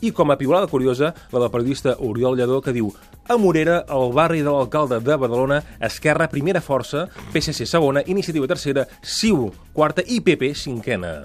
I com a piulada curiosa, la del periodista Oriol Lladó, que diu a Morera, el barri de l'alcalde de Badalona, Esquerra, primera força, PSC segona, Iniciativa tercera, CiU quarta i PP cinquena.